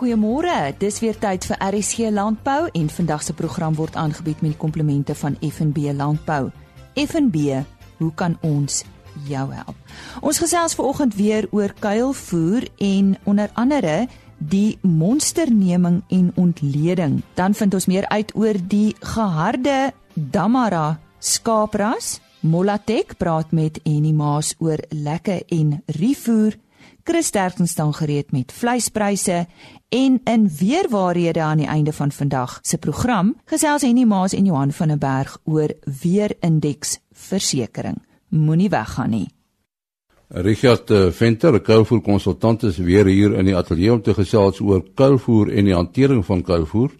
Goeiemôre. Dis weer tyd vir RSG Landbou en vandag se program word aangebied met die komplimente van FNB Landbou. FNB, hoe kan ons jou help? Ons gesels vanoggend weer oor kuilvoer en onder andere die monsterneming en ontleding. Dan vind ons meer uit oor die geharde Damara skaapras. Molatek praat met Enie Maas oor lekke en rivoer. Chris Sterkton staan gereed met vleispryse en in weerwaarhede aan die einde van vandag se program gesels Henny Maas en Johan van der Berg oor weerindeks versekering. Moenie weggaan nie. Richard eh, Venter, kuilvoer konsultant is weer hier in die ateljee om te gesels oor kuilvoer en die hantering van kuilvoer.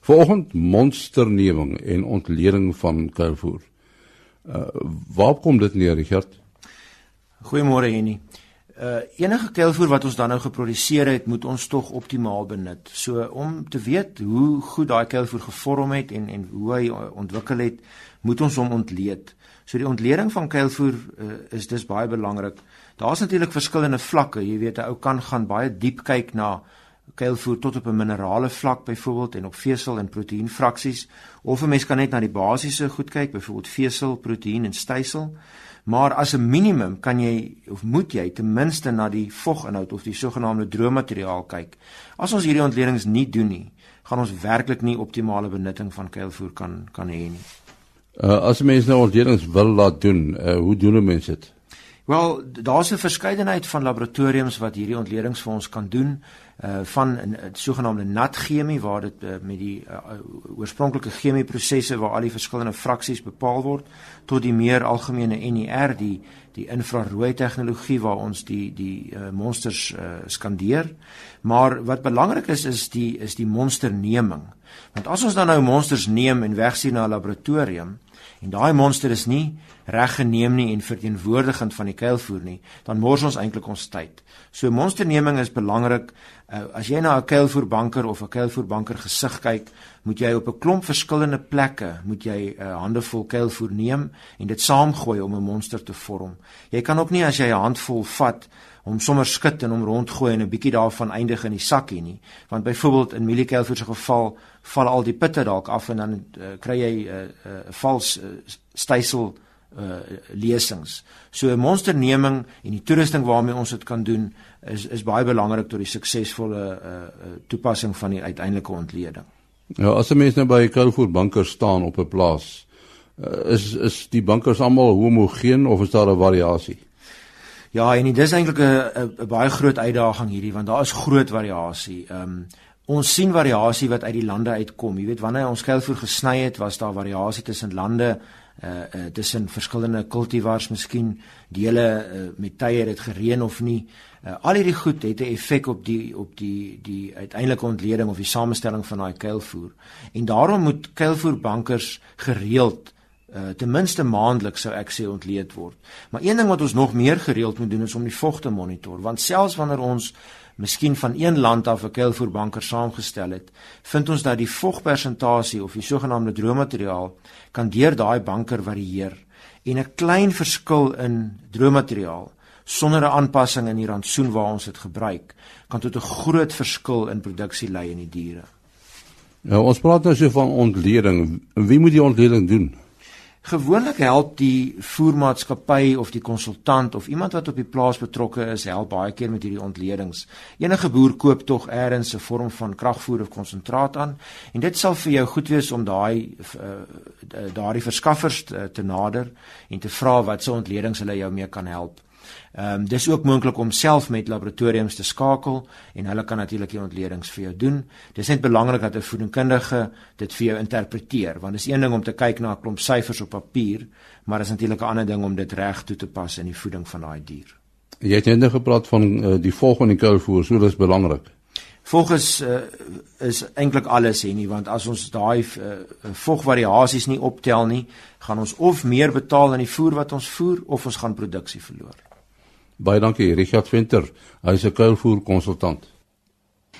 Vanoggend monsterneming en ontleding van kuilvoer. Uh, waar kom dit neer, Richard? Goeiemôre Henny uh enige kuilvoer wat ons dan nou geproduseer het, moet ons tog optimaal benut. So om te weet hoe goed daai kuilvoer gevorm het en en hoe hy ontwikkel het, moet ons hom ontleed. So die ontleding van kuilvoer uh, is dis baie belangrik. Daar's natuurlik verskillende vlakke. Jy weet 'n ou kan gaan baie diep kyk na kuilvoer tot op 'n minerale vlak byvoorbeeld en op vesel en proteïen fraksies of 'n mens kan net na die basiese goed kyk, byvoorbeeld vesel, proteïen en stysel. Maar as 'n minimum kan jy of moet jy ten minste na die voginhoud of die sogenaamde droommateriaal kyk. As ons hierdie ontledings nie doen nie, gaan ons werklik nie optimale benutting van kuilvoer kan kan hê nie. Uh, as mense nou ontledings wil laat doen, uh, hoe doen mense dit? Wel, daar's 'n verskeidenheid van laboratoriums wat hierdie ontledings vir ons kan doen uh van 'n sogenaamde nat chemie waar dit uh, met die uh, oorspronklike chemieprosesse waar al die verskillende fraksies bepaal word tot die meer algemene NIR die die infrarooi tegnologie waar ons die die uh, monsters uh, skandeer. Maar wat belangrik is is die is die monsterneming. Want as ons dan nou monsters neem en wegsien na 'n laboratorium en daai monster is nie reg geneem nie en verteenwoordigend van die kuilvoer nie, dan mors ons eintlik ons tyd. So monsterneming is belangrik. Uh, as jy na 'n kuilvoerbanker of 'n kuilvoerbanker gesig kyk, moet jy op 'n klomp verskillende plekke moet jy 'n uh, handevol kuilvoer neem en dit saamgooi om 'n monster te vorm. Jy kan ook nie as jy 'n handvol vat om sommer skud en hom rondgooi en 'n bietjie daarvan eindig in die sakkie nie, want byvoorbeeld in mieliekelvoer se geval val al die pitte dalk af en dan uh, kry jy 'n uh, uh, vals uh, stysel uh lesings. So monsterneming en die toerusting waarmee ons dit kan doen is is baie belangrik tot die suksesvolle uh, uh toepassing van die uiteindelike ontleding. Ja, as 'n mens nou by 'n kuilvoer banker staan op 'n plaas, uh, is is die bankers almal homogeen of is daar 'n variasie? Ja, en dit is eintlik 'n baie groot uitdaging hierdie want daar is groot variasie. Ehm um, ons sien variasie wat uit die lande uitkom. Jy weet wanneer ons kuilvoer gesny het, was daar variasie tussen lande uh uh tussen verskillende kultivars miskien dele uh, met tye dit gereën of nie. Uh al hierdie goed het 'n effek op die op die die uiteindelike ontleding of die samestelling van daai kuilvoer. En daarom moet kuilvoerbankers gereeld uh ten minste maandeliks sou ek sê ontleed word. Maar een ding wat ons nog meer gereeld moet doen is om die vog te monitor, want selfs wanneer ons miskien van een land af 'n kuilvoerbanker saamgestel het, vind ons dat die vogpersentasie of die sogenaamde droommateriaal kan deur daai banker varieer en 'n klein verskil in droommateriaal sonder 'n aanpassing in die rantsoen waar ons dit gebruik kan tot 'n groot verskil in produksie lei in die diere. Nou ons praat nou so van ontleding. Wie moet die ontleding doen? Gewoonlik help die voermaatskappy of die konsultant of iemand wat op die plaas betrokke is, help baie keer met hierdie ontledings. Enige boer koop tog eers 'n vorm van kragvoer of konsentraat aan en dit sal vir jou goed wees om daai uh, daardie verskaffers te, te nader en te vra wat se ontledings hulle jou mee kan help. Ehm um, dis ook moontlik om self met laboratoriums te skakel en hulle kan natuurlik die ontledings vir jou doen. Dis net belangrik dat 'n voedingskundige dit vir jou interpreteer want dis een ding om te kyk na 'n klomp syfers op papier, maar is natuurlik 'n ander ding om dit reg toe te pas in die voeding van daai dier. Jy het net nou gepraat van uh, die volgende kuilvoer, so dis belangrik. Volgens uh, is eintlik alles hier nie want as ons daai uh, vogvariasies nie optel nie, gaan ons of meer betaal aan die voer wat ons voer of ons gaan produksie verloor. Baie dankie Richard Venter, hy's 'n kuilvoer konsultant.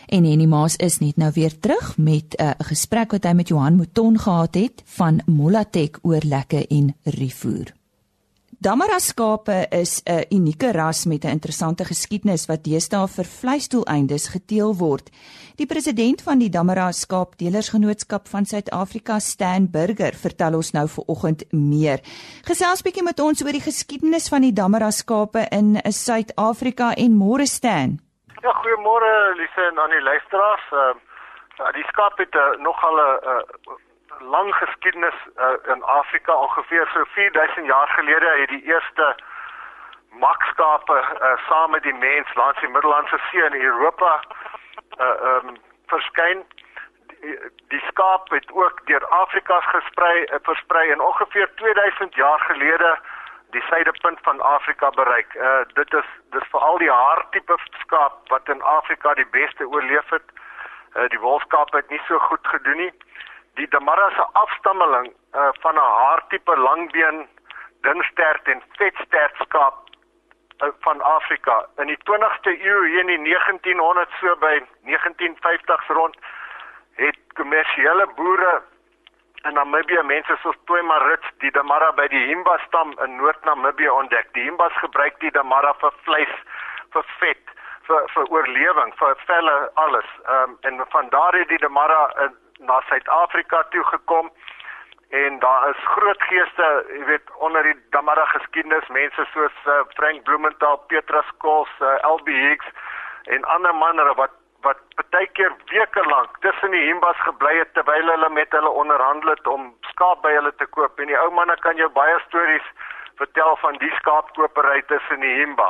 En Henny Maas is net nou weer terug met 'n uh, gesprek wat hy met Johan Mouton gehad het van Molatek oor lekke en rivoer. Damara skape is 'n unieke ras met 'n interessante geskiedenis wat deesdae vir vleisdoeleindes geteel word. Die president van die Damara Skaapdelersgenootskap van Suid-Afrika, Stan Burger, vertel ons nou vir oggend meer. Gesels bietjie met ons oor die geskiedenis van die Damara skape in Suid-Afrika en môre Stan. Ja, goeiemôre Lise en aan die luisteraars. Uh, die skaap het uh, nogal 'n uh, lang geskiedenis uh, in Afrika ongeveer so 4000 jaar gelede het die eerste makskape uh, saam met die mens langs die Middellandse See in Europa uh um verskyn die, die skaap het ook deur Afrika gesprei uh, versprei en ongeveer 2000 jaar gelede die suidepunt van Afrika bereik. Uh dit is dis veral die haartipe skaap wat in Afrika die beste oorleef het. Uh die wolskaap het nie so goed gedoen nie die Damara se afstammeling uh, van 'n haartipe langbeen dunstert en vetstert skaap uh, van Afrika in die 20ste eeu hier in die 1900 so by 1950s rond het kommersiële boere in Namibië mense soos Toymarits die Damara by die Himba stam in Noord-Namibië ontdek. Die Himbas gebruik die Damara vir vleis, vir vet, vir vir oorlewing, vir velle, alles. Ehm um, en van daar het die Damara uh, na Suid-Afrika toe gekom en daar is groot geeste, jy weet, onder die Damara geskiedenis, mense soos uh, Frank Blumenthal, Petrus Kos, uh, eh, LB Hicks en ander manne wat wat baie keer weke lank tussen die himbas gebly het terwyl hulle met hulle onderhandel het om skaap by hulle te koop en die ou manne kan jou baie stories vertel van die skaapkopery tussen die himba.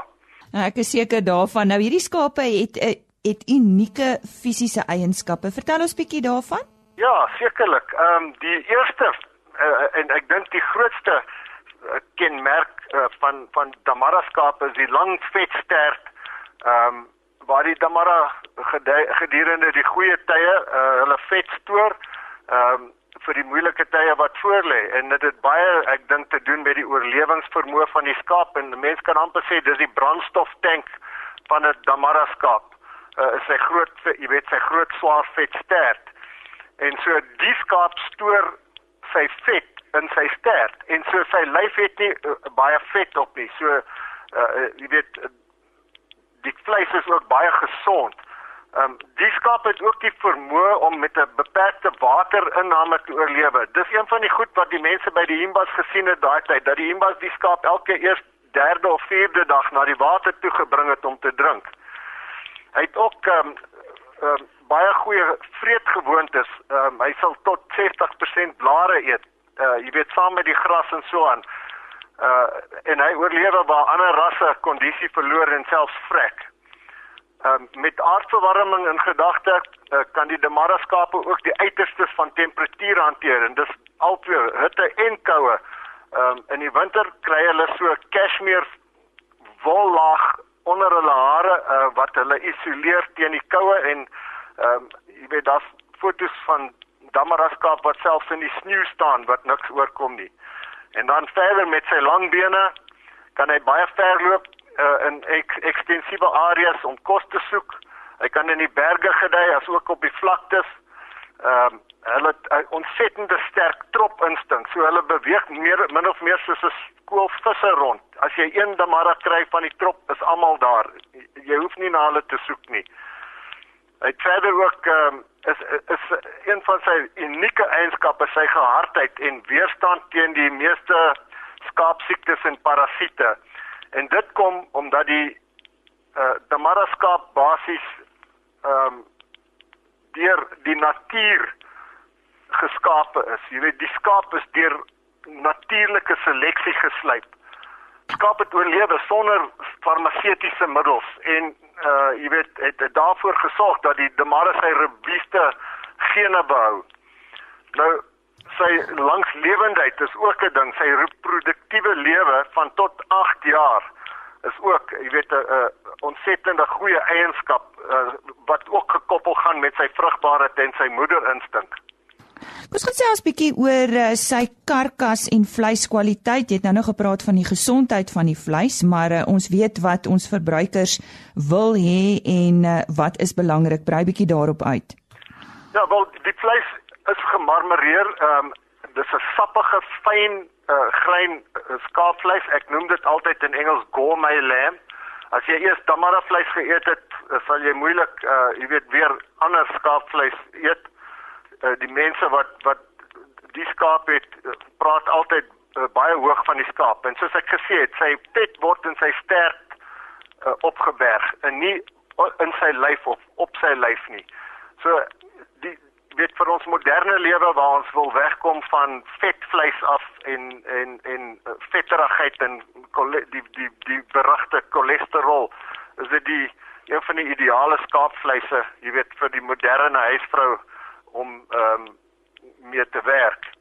Nou, ek is seker daarvan. Nou hierdie skape het het unieke fisiese eienskappe. Vertel ons bietjie daarvan. Ja, sekerlik. Ehm um, die eerste uh, en ek dink die grootste uh, kenmerk uh, van van Damara skape is die lang vet stert. Ehm um, waar die Damara gedurende die goeie tye uh, hulle vet stoor ehm um, vir die moeilike tye wat voorlê en dit het baie ek dink te doen met die oorlewingsvermoë van die skaap en mense kan amper sê dis die brandstoftank van 'n Damara skaap. Uh, is sy groot jy weet sy groot swaar vet stert. En so die skaap stoor sy vet in sy stert en so sy lyf het nie uh, baie vet op nie. So uh, jy weet die vleis is ook baie gesond. Ehm um, die skaap het ook die vermoë om met 'n beperkte waterinname te oorlewe. Dis een van die goed wat die mense by die himbas gesien het daai tyd dat die himbas die skaap elke eers derde of vierde dag na die water toe gebring het om te drink. Hy het ook ehm um, um, baie goeie vreedgewoontes. Um, hy sal tot 60% blare eet. Uh jy weet saam met die gras en so aan. Uh en hy oorlewe waar ander rasse kondisie verloor en selfs vrek. Um met aardverwarming in gedagte uh, kan die Damara skape ook die uiterstes van temperatuur hanteer en dis altyd hitte en koue. Um in die winter kry hulle so cashmere wollaag onder hulle hare uh, wat hulle isoleer teen die koue en ehm um, jy weet daar's fotos van Damaraskaap wat selfs in die sneeu staan wat niks oorkom nie. En dan verder met sy lang bene kan hy baie ver loop uh, in ek, ekstensiewe areas om kos te soek. Hy kan in die berge gedei as ook op die vlaktes. Ehm um, hulle het ontsettende sterk trop instink. So hulle beweeg meer min of meer soos 'n skool visse rond. As jy een damara kry van die trop, is almal daar. Jy hoef nie na hulle te soek nie. Hy verder ook um, is is een van sy unieke eienskappe sy gehardheid en weerstand teen die meeste skaapsiektes en parasiete. En dit kom omdat die uh Damara skaap basies ehm um, deur die natuur geskape is. Jy weet die skaap is deur natuurlike seleksie geslyp. Skaap het oorlewe sonder farmaseutiese middels en uh jy weet het, het daarvoor gesorg dat die Damara sy robuuste gene behou. Nou sy langslewendheid is ook 'n ding, sy reproduktiewe lewe van tot 8 jaar is ook, jy weet 'n uh, ontsettende goeie eienskap uh, wat ook gekoppel gaan met sy vrugbaarheid en sy moederinstink. Kom ons gesels 'n bietjie oor uh, sy karkas en vleiskwaliteit. Jy het nou nog gepraat van die gesondheid van die vleis, maar uh, ons weet wat ons verbruikers wil hê en uh, wat is belangrik. Brei bietjie daarop uit. Ja, wel die vleis is gemarmoreer. Ehm um, dis 'n sappige, fyn uh, grein uh, skaapvleis. Ek noem dit altyd in Engels gourmet lamb. As jy eers tamara vleis geëet het, sal jy moeilik uh jy weet weer ander skaapvleis eet. Uh, die mense wat wat die skaap het, praat altyd uh, baie hoog van die skaap. En soos ek gesê het, sy vet word in sy stert uh, opgeberg en nie in sy lyf of op sy lyf nie. So die weet vir ons moderne lewe waar ons wil wegkom van vetvleis af en en en vetterigheid en die die die berugte cholesterol is dit die een van die ideale skaapvleise jy weet vir die moderne huisvrou om ehm um, mee te werk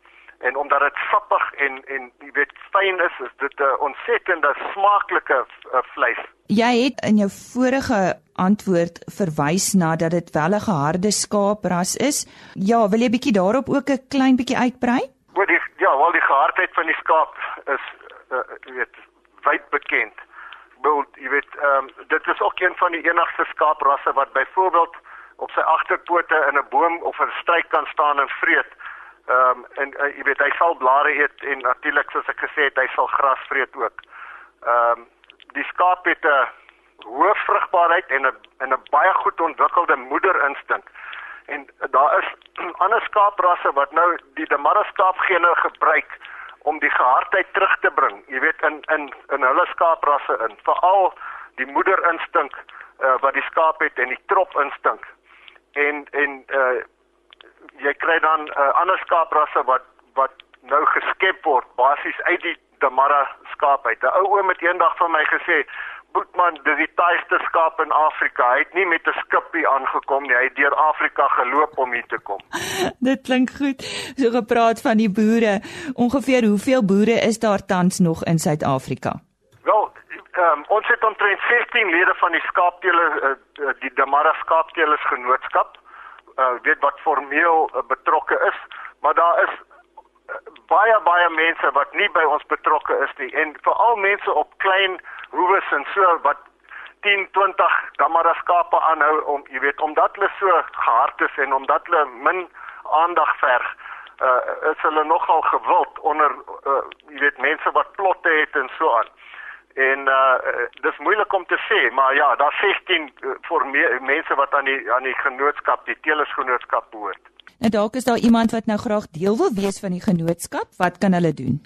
en omdat dit sappig en en jy weet fyn is, is dit 'n ontsettende smaaklike uh, vleis. Jy het in jou vorige antwoord verwys na dat dit wel 'n geharde skaapras is. Ja, wil jy bietjie daarop ook 'n klein bietjie uitbrei? Wel die ja, wel die gehardheid van die skaap is uh, jy weet wyd bekend. Wel, jy weet, ehm um, dit is ook een van die enigste skaaprasse wat byvoorbeeld op sy agterpote in 'n boom of 'n struik kan staan en vreet. Ehm um, en uh, jy weet hy sal blare eet en natuurlik soos ek gesê het hy sal gras vreet ook. Ehm um, die skaap het 'n hoë vrugbaarheid en 'n en 'n baie goed ontwikkelde moederinstink. En daar is ander skaaprasse wat nou die Damara skaapgene gebruik om die gehardheid terug te bring. Jy weet in in in hulle skaaprasse in, veral die moederinstink uh, wat die skaap het en die tropinstink. En en uh jy kry dan 'n uh, ander skaaprasse wat wat nou geskep word basies uit die Damara skaap uit. 'n Ou oom het eendag vir my gesê, "Boetman, dis die taaiste skaap in Afrika. Hy het nie met 'n skipie aangekom nie. Hy het deur Afrika geloop om hier te kom." Dit klink goed. So gepraat van die boere. Ongeveer hoeveel boere is daar tans nog in Suid-Afrika? Wel, um, ons het omtrent 16 lede van die skaapteelers uh, die Damara skaapteelers genootskap uh, weet wat formeel uh, betrokke is, maar daar is uh, baie baie mense wat nie by ons betrokke is nie en veral mense op klein hoewes en so wat 10, 20 damaraskape aanhou om jy weet omdat hulle so gehard is en omdat hulle min aandag verg uh, is hulle nogal gewild onder uh, jy weet mense wat plotte het en so aan. En uh dis moeilik om te sê, maar ja, daar's 16 uh, vir mense wat aan die aan die genootskap, die telersgenootskap behoort. En dalk is daar iemand wat nou graag deel wil wees van die genootskap, wat kan hulle doen?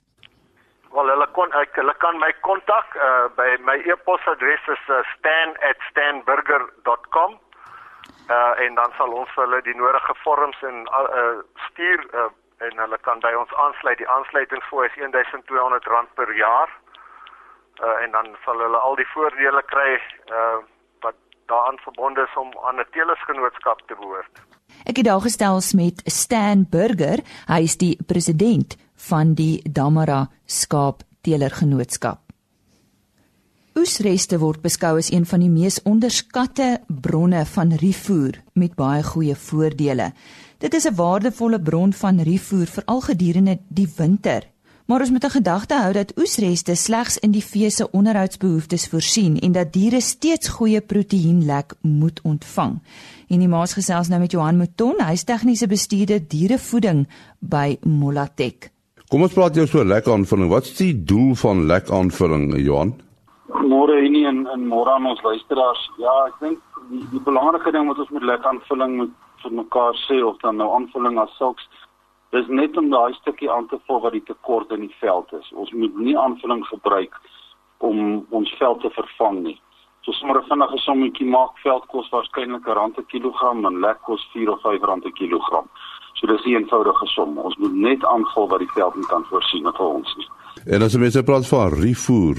Wel, hulle kon ek, hulle kan my kontak uh by my e-posadres is uh, stan@stanburger.com. Uh en dan sal ons hulle die nodige vorms en uh stuur uh en hulle kan by ons aansluit. Die aansluitingsfooi is R1200 per jaar uh, en dan sal hulle al die voordele kry uh, wat daaraan verbonde is om aan 'n telersgenootskap te behoort. Ek het daar gesels met Stan Burger, hy is die president van die Damara Skaap Telergenootskap. Oesreste word beskou as een van die mees onderskatte bronne van rifoer met baie goeie voordele. Dit is 'n waardevolle bron van rifoer veral gedurende die winter Maar ons moet 'n gedagte hou dat oesreste slegs in die vee se onderhoudsbehoeftes voorsien en dat diere steeds goeie proteïenlek moet ontvang. En die maas gesels nou met Johan Mouton, hy's tegniese bestuurder dierevoeding by Molatek. Kom ons praat eers oor lekaanvulling. Wat is die doel van lekaanvulling, Johan? Môre hier en en môre aan ons luisteraars. Ja, ek dink die, die belangrike ding wat ons met lekaanvulling moet vir mekaar sê of dan nou aanvulling as sulks Dis net om daai stukkie aan te vul wat die tekort in die veld is. Ons moet nie aanvulling gebruik om ons veld te vervang nie. So sommer 'n vinnige sommetjie maak veld kos waarskynlik 'n rand per kilogram en lek kos 4 of 5 rand per kilogram. So dis 'n eenvoudige som. Ons moet net aanvul wat die veld kan voorsien vir ons nie. En as mense praat van rifoer,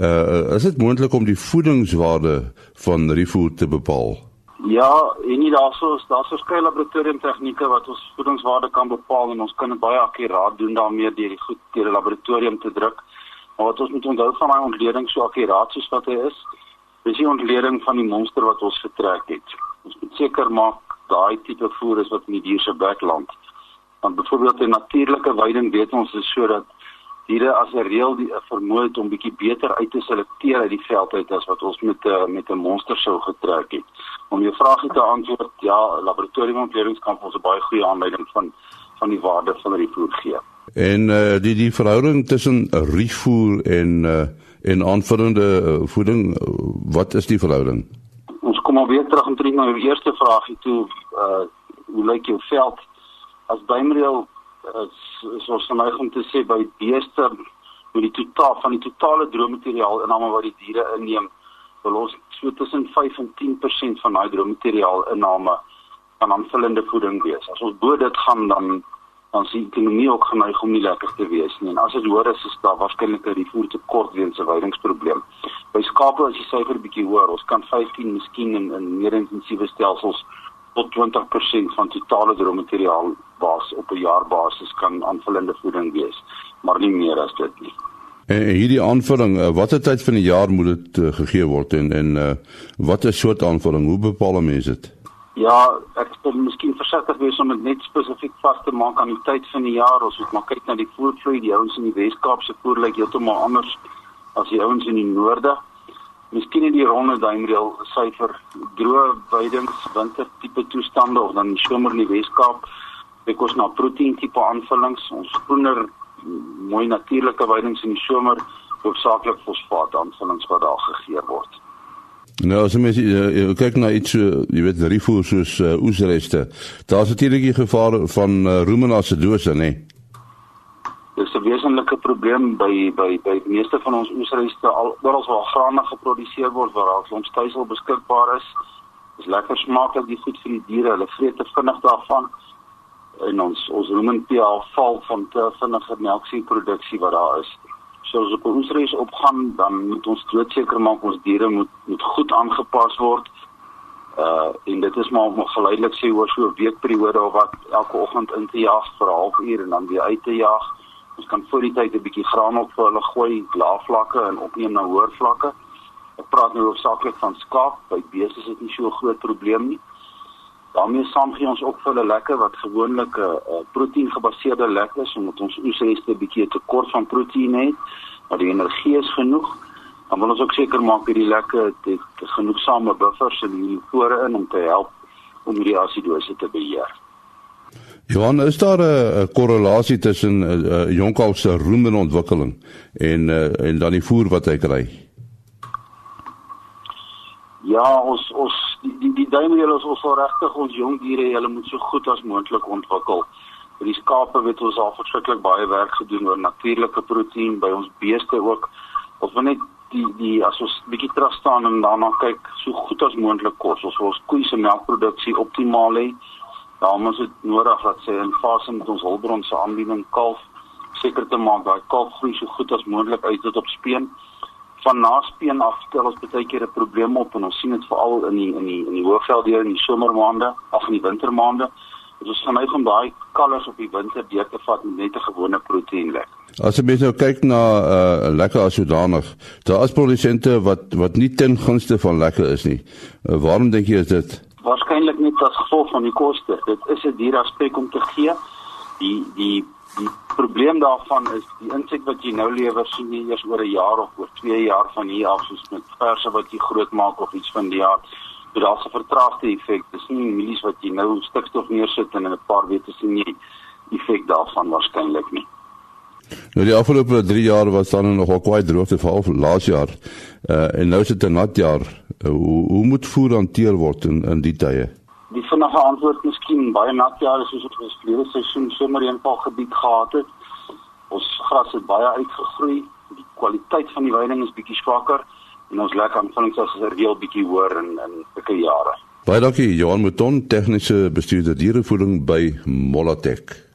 uh is dit moontlik om die voedingswaarde van rifoer te bepaal? Ja, en nie daarso is daar verskeie laboratorium tegnieke wat ons voedingswaarde kan bepaal en ons kan dit baie akkuraat doen daarmee deur die goed deur die laboratorium te druk. Maar wat ons moet onthou van daai ontleding so akkuraat soos wat hy is, is die ontleding van die monster wat ons getrek het. Ons moet seker maak daai tipe voer is wat in die dier se bek land. Want byvoorbeeld in natuurlike weiding weet ons is sodat diere as 'n reël die vermoë het om bietjie beter uit te selekteer uit die veld uit as wat ons met eh, met 'n monster sou getrek het. Om jou vrae te antwoord, ja, laboratoriumontledings kan ons 'n baie goeie aanleiding van van die waarde van die voer gee. En uh die die verhouding tussen rietvoer en uh en aanvullende uh, voeding, wat is die verhouding? Ons kom alweer terug om terug na die eerste vraagie toe. Uh hoe lyk jou veld as bymreel uh, soos vir my om te sê by beeste met die totaal van die totale droommateriaal inname wat die diere inneem, wil ons so tussen 5 en 10% van daai droommateriaal inname van aanvullende voeding wees. As ons bo dit gaan dan dan sien die ekonomie ook geneig om nie lekker te wees nie. En as dit hoor is, is daar waarskynlik 'n voertekort weens 'n weidingsprobleem. By skape is die syfer bietjie hoër. Ons kan 15 miskien in, in meer intensiewe stelsels tot 20% van totale droommateriaal was op 'n jaarbasis kan aanvullende voeding wees, maar nie meer as dit nie. En hierdie aanvulling, eh, watter tyd van die jaar moet dit uh, gegee word en en uh, watter soort aanvulling, hoe bepaal mense dit? Ja, ek wil miskien verseker wees om dit net spesifiek vas te maak aan die tyd van die jaar. Ons moet maar kyk na die voervloei. Die ouens in die Wes-Kaap se voer lyk heeltemal anders as die ouens in die noorde. Miskien in die ronde duimreël syfer droë weidings, winter tipe toestande of dan somer in die Wes-Kaap. Ek kos na proteïen tipe aanvullings. Ons groener mooi natuurlike weidings in die somer hoofsaaklik fosfaat aanvullings wat daar gegee word. Nou as mens uh, kyk na iets uh, jy weet rifoor soos uh, oesreste, daar's natuurlik die gevaar van uh, rumenasidose, nê. Nee. Dis 'n wesenlike probleem by by by die meeste van ons oesreste al oral waar grane geproduseer word waar daar klomp stysel beskikbaar is. Dis lekker smaaklik die goed vir die diere, hulle vreet vinnig daarvan. En ons ons rumen pH val van te vinnige melksieproduksie wat daar is so as op ons reis opgaan dan moet ons doodseker maak ons diere moet moet goed aangepas word. Uh en dit is maar om geleidelik sê oor so 'n weekperiode of wat elke oggend in te jag vir 'n halfuur en dan weer uit te jag. Ons kan voor die tyd 'n bietjie graan op vir hulle gooi, lae vlakke en opneem na hoër vlakke. Ek praat nou hoofsaaklik van skaap, by beeste is dit nie so 'n groot probleem nie daarmee saam gee ons ook vir hulle lekker wat gewoonlik 'n uh, uh, proteïen gebaseerde lekker is omdat ons oesreste 'n bietjie tekort van proteïen het maar die energie is genoeg dan wil ons ook seker maak dat die lekker het genoegsame buffers in die pore in om te help om die asidose te beheer. Johan, is daar 'n korrelasie tussen uh, uh, jonkalf se roemerontwikkeling en uh, en dan die voer wat hy kry? Ja, ons ons die die, die duimele is ons regtig ons jong diere, hulle moet so goed as moontlik ontwikkel. Vir die skape het ons al verskriklik baie werk gedoen oor natuurlike proteïen by ons beeste ook. Ons wil net die die as ons bietjie terug staan en daarna kyk, so goed as moontlik kos. Ons wil ons koeie se melkproduksie optimaal hê. Daarom is dit nodig dat sy in fase met ons hulpbron se aanbieding kalf seker te maak dat kalf groei so goed as moontlik uit tot op speen van naspeen af stel ons baie keer 'n probleem op en ons sien dit veral in die in die in die hoëvelde in die somermaande of in die wintermaande. Dit is vermy om daai kalvers op die winter deur te vat met net 'n gewone proteïenlek. As jy mens nou kyk na uh, lekker as sodanig, daar is produsente wat wat nie ten gunste van lekker is nie. Uh, waarom dink jy is dit? Waarskynlik net as gevolg van die koste. Dit is 'n duur aspek om te gee. Die die Die probleem daarvan is die insek wat jy nou lewer sien jy eers oor 'n jaar of oor 2 jaar van hier af soos met verse wat jy groot maak of iets van die jaar. Dit daar's 'n vertraagde effek. Dis nie mielies wat jy nou stikstof neersit en in 'n paar weke sien jy effek daarvan waarskynlik nie. Nou die afgelope 3 jaar was dan nog al kwai droogte vir al laas jaar. Uh en nou is dit 'n nat jaar. Uh, hoe hoe moet voer hanteer word in in die tye? die vinnige antwoord miskien baie nat jare soos wat ons verlede seisoen sommer eenpaal gebied gehad het. Ons gras het baie uitgegroei. Die kwaliteit van die weiding is bietjie swakker en ons lekker aanvullings as 'n reël bietjie hoër in in sulke jare. Baie dankie Johan Mouton, tegniese bestuurder dierevoeding by Molatek.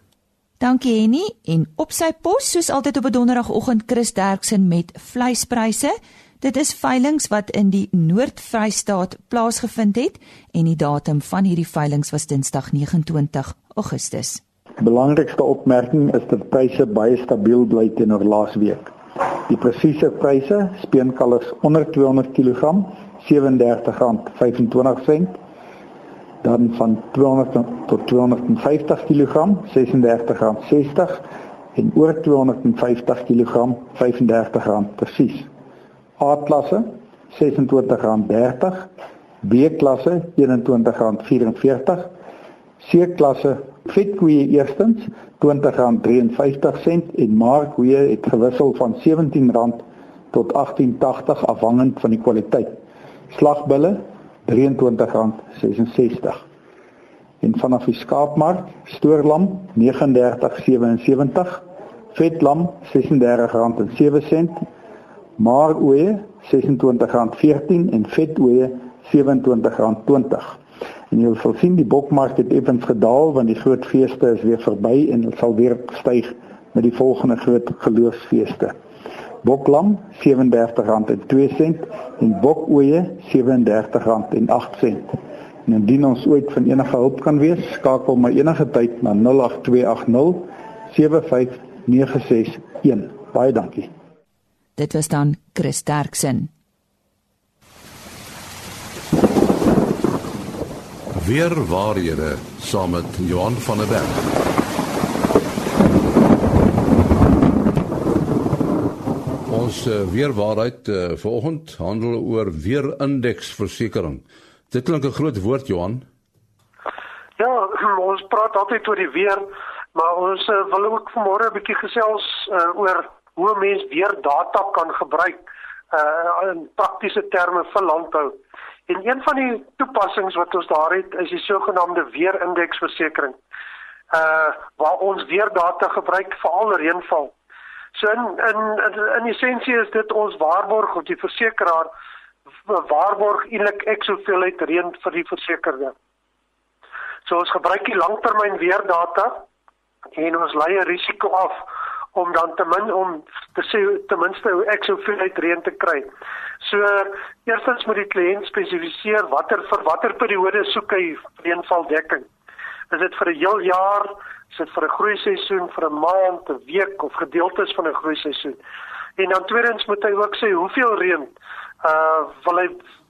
Dankie Henny en op sy pos soos altyd op 'n donderdagoggend Chris Derksen met vleispryse. Dit is veilinge wat in die Noord-Vrystaat plaasgevind het en die datum van hierdie veilinge was Dinsdag 29 Augustus. Belangrikste opmerking is dat pryse baie stabiel bly teenoor laasweek. Die presiese pryse, speenkalvers onder 200 kg, R37.25, dan van 200 tot 250 kg, R36.60 en oor 250 kg, R35 presies. A-klasse R26.30, B-klasse R21.44, C-klasse vetkoeie eerstens R20.53 en markkoeie het gewissel van R17 tot R18.80 afhangend van die kwaliteit. Slagbulle R23.66. En vanaf die skaapmark, stoorlam R39.77, vetlam R36.07, maaroeie R26.14 en vetoeie R27.20. En jy sal sien die bokmark het effens gedaal want die groot feeste is weer verby en dit sal weer styg met die volgende groot geloofsfeeste. Boklam R37.02 en bokoeie R37.08. En indien ons ooit van enige hulp kan wees, skakel my enige tyd na 08280 75961. Baie dankie. Dit was dan Chris Derksen. Weer waarhede saam met Johan van der Berg. Ons uh, weerwaarheid uh, vanoggend handel oor weerindeksversekering. Dit klink 'n groot woord Johan. Ja, ons praat altyd oor die weer, maar ons uh, wil ook vanmôre 'n bietjie gesels uh, oor hoe mens weer data kan gebruik uh, in praktiese terme vir landbou. En een van die toepassings wat ons daar het is die sogenaamde weerindeksversekering. Uh waar ons weer data gebruik vir al reënval. So in in in essensie is dit ons waarborg of die versekeraar waarborg eintlik ek soveel uit reën vir die versekerde. So ons gebruik die langtermyn weerdata en ons lei 'n risiko af om dan ten min om te sê ten minste hoe ek soveel uit reën te kry. So eerstens moet die kliënt spesifiseer watter vir watter periode soek hy reënvaldekking. Is dit vir 'n heel jaar, is dit vir 'n groei seisoen, vir 'n maand, 'n week of gedeeltes van 'n groei seisoen? En dan tweedens moet hy ook sê hoeveel reën uh wil hy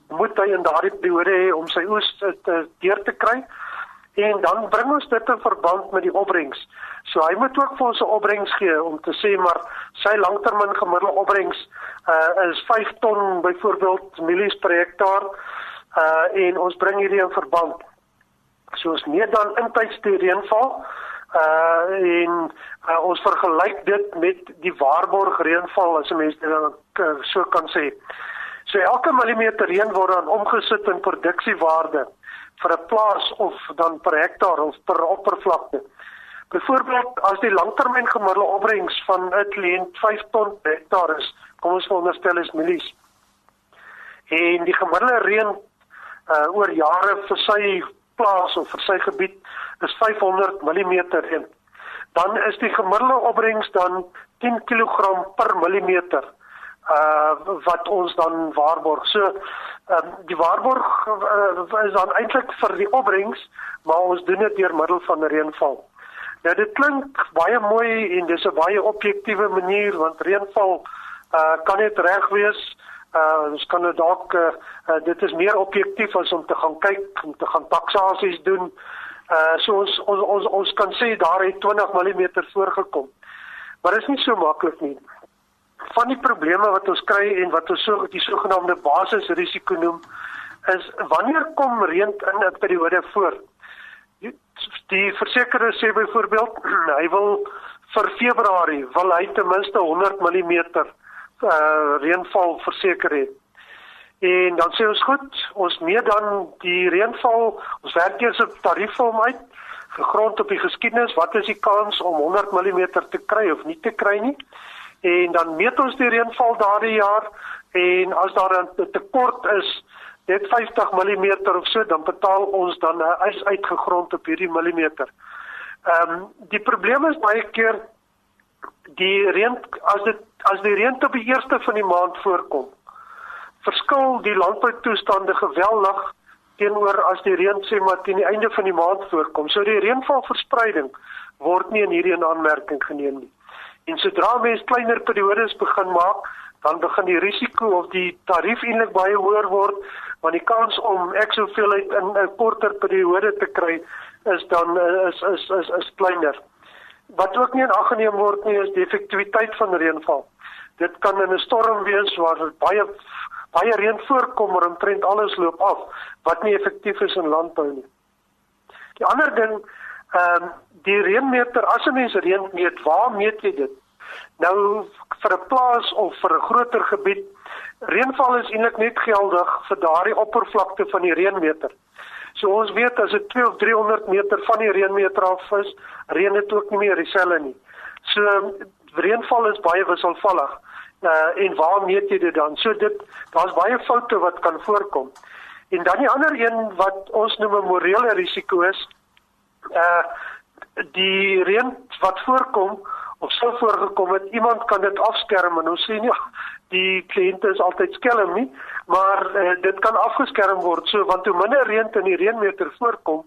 moet hy in daardie periode hê om sy oes te deur te kry? En dan bring ons dit in verband met die opbrengs. So hy moet ook vir ons 'n opbrengs gee om te sê maar sy langtermyn gemiddelde opbrengs uh is 5 ton byvoorbeeld mielies per hektaar uh en ons bring hierdie in verband. So ons meet dan intyds die reënval uh en uh, ons vergelyk dit met die waarborg reënval as 'n mens dit dan uh, so kan sê. So elke millimeter reën word dan omgesit in produksiewaarde vir 'n plaas of dan per hektaar of per oppervlakte. Byvoorbeeld as die langtermyn gemiddelde opbrengs van 'n kliënt 5 ton per hektaar is, kom ons veronderstel is mielies. En die gemiddelde reën uh oor jare vir sy plaas of vir sy gebied is 500 mm reën. Dan is die gemiddelde opbrengs dan 10 kg per millimeter uh wat ons dan waarborg. So uh, die waarborg uh, is dan eintlik vir die opbrengs, maar ons doen dit deur middel van reënval. Ja, dit klink baie mooi en dis 'n baie objektiewe manier want reënval uh kan net reg wees. Uh ons kan dit dalk uh, uh dit is meer objektief as om te gaan kyk om te gaan taksasies doen. Uh so ons ons ons, ons kan sê daar het 20 mm voorgekom. Maar dit is nie so maklik nie. Van die probleme wat ons kry en wat ons so die sogenaamde basisrisiko noem is wanneer kom reën in 'n periode voor? die versekeraar sê byvoorbeeld hy wil vir Februarie wil hy ten minste 100 mm uh reënval verseker het. En dan sê ons goed, ons meet dan die reënval, ons werk eers op tariefvorm uit gegrond op die geskiedenis, wat is die kans om 100 mm te kry of nie te kry nie? En dan meet ons die reënval daardie jaar en as daar 'n tekort is, net 50 mm of so dan betaal ons dan 'n ys uitgegrond op hierdie millimeter. Ehm um, die probleem is baie keer die reën as dit as die reën op die eerste van die maand voorkom. Verskil die landboutoestande geweldig teenoor as die reën sê maar teen die einde van die maand voorkom. So die reënvalverspreiding word nie in hierdie aanmerking geneem nie. En sodra mens kleiner periodes begin maak, dan begin die risiko of die tarief eintlik baie hoër word want die kans om ek soveel uit in 'n korter periode te kry is dan is is is is kleiner. Wat ook nie in ag geneem word nie is die effektiwiteit van reënval. Dit kan in 'n storm wees waar baie baie reën voorkom maar omtrent alles loop af wat nie effektief is in landbou nie. Die ander ding, ehm um, die reënmeter, as 'n mens reën meet, waar meet jy dit? Nou vir 'n plaas of vir 'n groter gebied, reënval is eintlik net geldig vir daardie oppervlakte van die reënmeter. So ons weet as dit 2 of 300 meter van die reënmeter af is, reën dit ook nie meer dieselfde nie. So reënval is baie wisselvallig. Uh en waar meet jy dit dan? So dit daar's baie foute wat kan voorkom. En dan die ander een wat ons noem 'n morele risiko is uh die reën wat voorkom of sou voorgekom het iemand kan dit afskerm en ons sê nie die kliënte is altyd skelm nie maar uh, dit kan afgeskerm word so want hoe minder reën in die reënmeter voorkom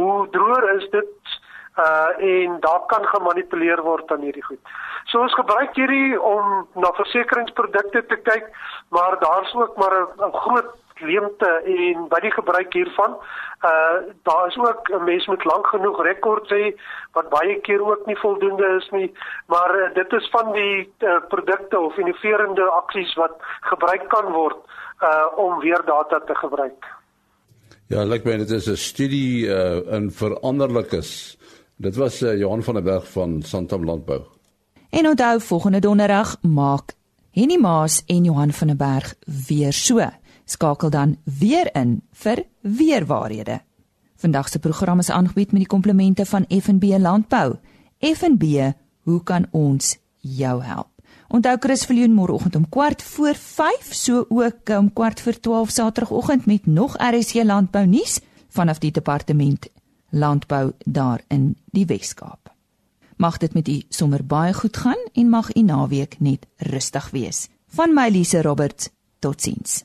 hoe droër is dit uh en daar kan gemanipuleer word aan hierdie goed. So ons gebruik hierdie om na versekeringsprodukte te kyk, maar daar's ook maar 'n groot leemte en by die gebruik hiervan, uh daar is ook 'n mens met lank genoeg rekord sê wat baie keer ook nie voldoende is nie, maar uh, dit is van die uh, produkte of innoverende aksies wat gebruik kan word uh om weer data te gebruik. Ja, lyk like my dit is 'n studie uh in veranderlikes Dit was uh, Johan van der Berg van Santam Landbou. En onthou volgende donderdag maak Henny Maas en Johan van der Berg weer so. Skakel dan weer in vir weer waarhede. Vandag se program is aangebied met die komplemente van FNB Landbou. FNB, hoe kan ons jou help? Onthou Chris Viljoen môreoggend om kwart voor 5, so ook om kwart voor 12 Saterdagoggend met nog RSC Landbou nuus vanaf die departement landbou daar in die Wes-Kaap. Mag dit met u sommer baie goed gaan en mag u naweek net rustig wees. Van my Lise Roberts, totsiens.